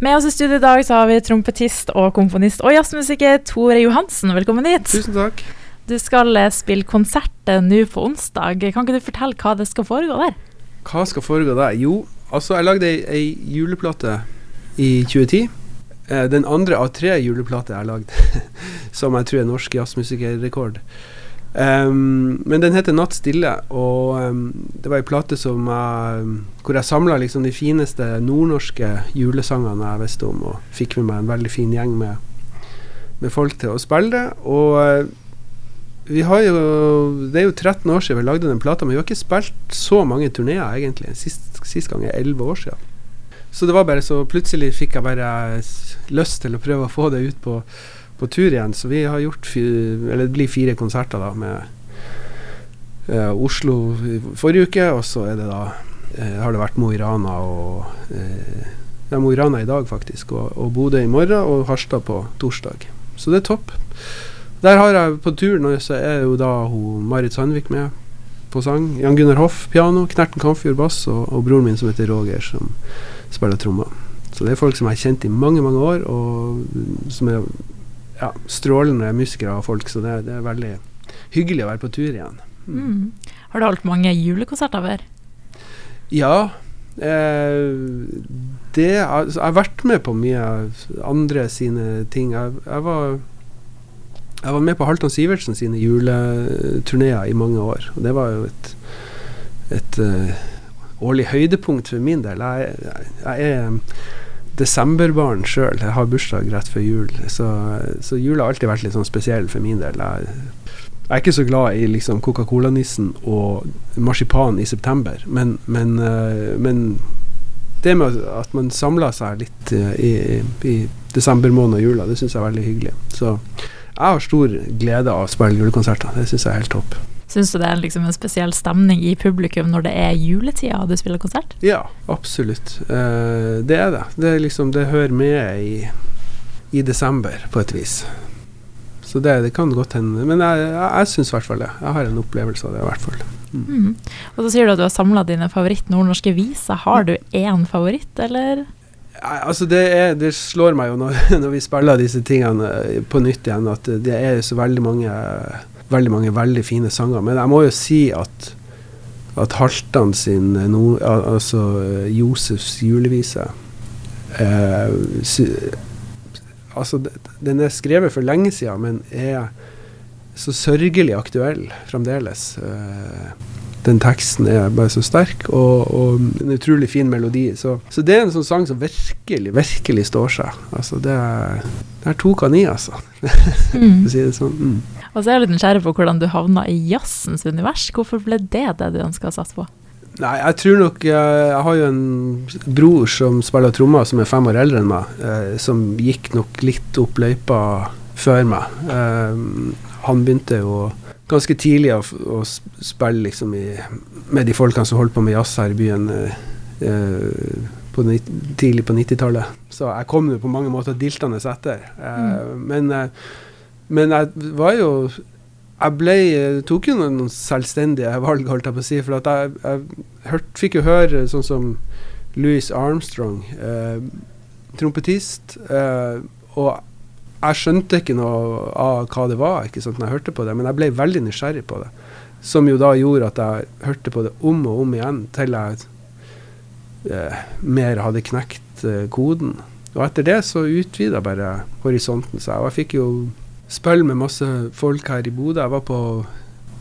Med oss i studio i dag så har vi trompetist og komponist og jazzmusiker Tore Johansen. Velkommen hit. Tusen takk. Du skal eh, spille konsert eh, nå på onsdag. Kan ikke du fortelle hva det skal foregå der? Hva skal foregå der? Jo, altså jeg lagde ei, ei juleplate i 2010. Eh, den andre av tre juleplater jeg har lagd, som jeg tror er norsk jazzmusikerrekord. Um, men den heter 'Natt stille', og um, det var ei plate som jeg, hvor jeg samla liksom de fineste nordnorske julesangene jeg visste om, og fikk med meg en veldig fin gjeng med, med folk til å spille det. Og uh, vi har jo Det er jo 13 år siden vi lagde den plata, men vi har ikke spilt så mange turneer, egentlig. Sist, sist gang er 11 år siden. Så det var bare så Plutselig fikk jeg bare lyst til å prøve å få det ut på på tur igjen. Så vi har gjort Eller det blir fire konserter da med eh, Oslo forrige uke, og så er det da eh, har det vært Mo i Rana og eh, ja, Mo i Rana i dag, faktisk. Og, og Bodø i morgen, og Harstad på torsdag. Så det er topp. Der har jeg på turen så er jo da hun Marit Sandvik med på sang. Jan Gunnar Hoff piano, Knerten Kamfjord bass, og, og broren min som heter Roger, som spiller trommer. Så det er folk som jeg har kjent i mange, mange år, og som er ja, strålende musikere og folk, så det, det, er veldig hyggelig å være på tur igjen. Mm. Har du holdt mange julekonserter før? Ja. Eh, det, altså, jeg har vært med på mye av andre sine ting. Jeg, jeg, var, jeg var med på Halvdan Sivertsen sine juleturneer i mange år. Og det var jo et, et uh, årlig høydepunkt for min del. Jeg, jeg er desemberbarn sjøl. Jeg har bursdag rett før jul, så, så jula har alltid vært litt sånn spesiell for min del. Jeg, jeg er ikke så glad i liksom Coca-Cola-nissen og marsipan i september, men, men, uh, men det med at man samler seg litt uh, i, i desember måned og jula, det syns jeg er veldig hyggelig. Så jeg har stor glede av å spille julekonserter. Det syns jeg er helt topp. Syns du det er liksom en spesiell stemning i publikum når det er juletida og du spiller konsert? Ja, absolutt. Uh, det er det. Det, er liksom, det hører med i, i, desember, på et vis. Så det, det kan godt hende. Men jeg, jeg, jeg syns i hvert fall det. Jeg har en opplevelse av det, i hvert fall. Mm. Mm. Og så sier du at du har samla dine favoritt-nordnorske viser. Har du én favoritt, eller? Altså det, er, det, slår meg jo når, når, vi spiller disse tingene på nytt igjen, at det er så veldig mange veldig mange veldig fine sanger. Men jeg må jo si at, at Haltan sin no, altså Josefs julevise eh, Altså, den er skrevet for lenge siden, men er så sørgelig aktuell fremdeles. Eh, den teksten er bare så sterk, og, og en utrolig fin melodi. Så, så, det er en sånn sang som virkelig, virkelig står seg. Altså, det, der tok han i, altså. Mm. si det sånn. Mm. Og så er jeg litt nysgjerrig på hvordan du havna i jazzens univers. Hvorfor ble det det du ønska å satse på? Nei, jeg tror nok Jeg, jeg har jo en bror som spiller trommer, som er fem år eldre enn meg, eh, som gikk nok litt opp løypa før meg. Eh, han begynte jo ganske tidlig å, å spille liksom i, med de folkene som holdt på med jazz her i byen eh, eh på tidlig på 90-tallet. Så jeg kom jo på mange måter diltende etter. Eh, mm. Men eh, men jeg var jo Jeg ble, tok jo noen selvstendige valg, holdt jeg på å si. For jeg, jeg hørt, fikk jo høre sånn som Louis Armstrong, eh, trompetist. Eh, og jeg skjønte ikke noe av hva det var ikke sant, når jeg hørte på det, men jeg ble veldig nysgjerrig på det. Som jo da gjorde at jeg hørte på det om og om igjen til jeg eh, mer hadde knekt eh, koden. Og etter det så utvida bare horisonten seg. Og jeg fikk jo spille med masse folk her i Bodø. Jeg var på,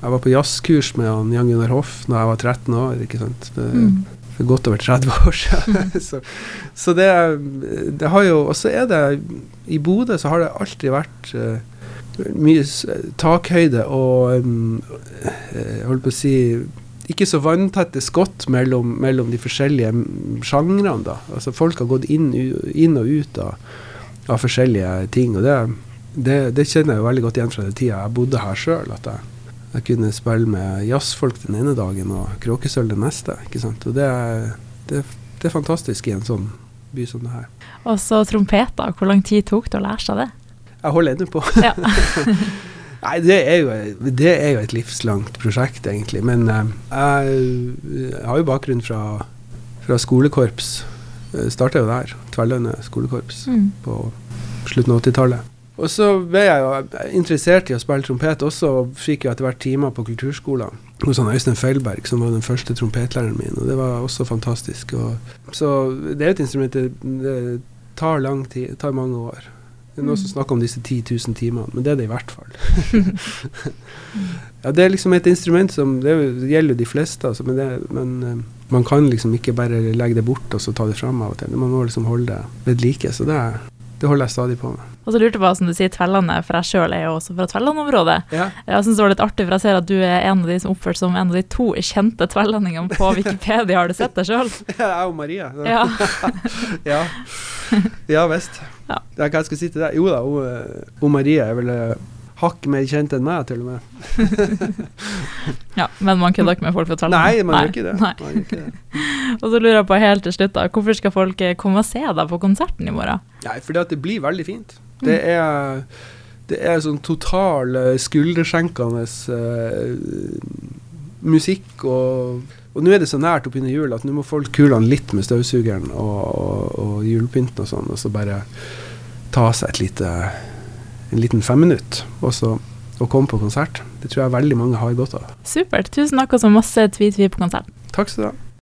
jeg var på jazzkurs med han Jan Gunnar Hoff da jeg var 13 år. ikke sant? Det, mm. For godt over 30 år siden. så, så det, det, har jo Og så er det I Bodø så har det alltid vært uh, mye takhøyde og um, holdt på å si ikke så vanntette skott mellom, mellom de forskjellige sjangrene. da. Altså Folk har gått inn, inn og ut av, av forskjellige ting. og det det, det, kjenner jeg jo veldig godt igjen fra den tida jeg bodde her sjøl. At jeg, jeg, kunne spille med jazzfolk den ene dagen og kråkesølv den neste. ikke sant? Og det, det, det, er fantastisk i en sånn by som det her. Og så trompeter. Hvor lang tid tok det å lære seg det? Jeg holder ennå på. Ja. Nei, det er, jo, det er, jo, et livslangt prosjekt, egentlig. Men uh, jeg, jeg har jo bakgrunn fra, fra skolekorps. Starta jo der. Tverlandet skolekorps Mm. på slutten av 80-tallet. Og så ble jeg jo interessert i å spille trompet også, og fikk jo etter hvert timer på kulturskolen hos han Øystein Feilberg, som var den første trompetlæreren min, og det var også fantastisk. Og, så det er et instrument det, tar lang tid, det tar mange år. Det er noen som snakker om disse 10 000 timene, men det er det i hvert fall. ja, det er liksom et instrument som det gjelder de fleste, altså, men, det, men eh, man kan liksom ikke bare legge det bort og så ta det fram av og til. Man må liksom holde det ved like. Så det, det holder jeg stadig på med. Og så lurte jeg på, som du sier, Tvellandet, for jeg sjøl er jo også fra Tvelland-området. Ja. Jeg syns det var litt artig, for jeg ser at du er en av de som oppførte som en av de to kjente tvellandingene på Wikipedia. Har du sett det sjøl? Jeg og Maria. Ja. ja. ja visst. Ja. Er hva jeg skal si til deg. Jo da, hun, eh, hun Maria er vel eh, hakk mer kjent enn meg, til og med. ja. Men man kødder ikke med folk fra Tvelland? Nei, man gjør ikke det. Man ikke det. Og så lurer jeg på helt til slutt, da, hvorfor skal folk eh, komme og se deg på konserten i morgen? Nei, fordi at det blir veldig fint. Det er, det er sånn total skulderskjenkende skuldersenkende eh, musikk, og, og nå er det så nært oppunder jul at nå må folk kule litt med støvsugeren og, og, og julepynten og sånn, og så bare ta seg et lite, en liten femminutt, og så og komme på konsert. Det tror jeg veldig mange har godt av. Supert. Tusen takk og så masse tvi-tvi på konserten. Takk skal du ha.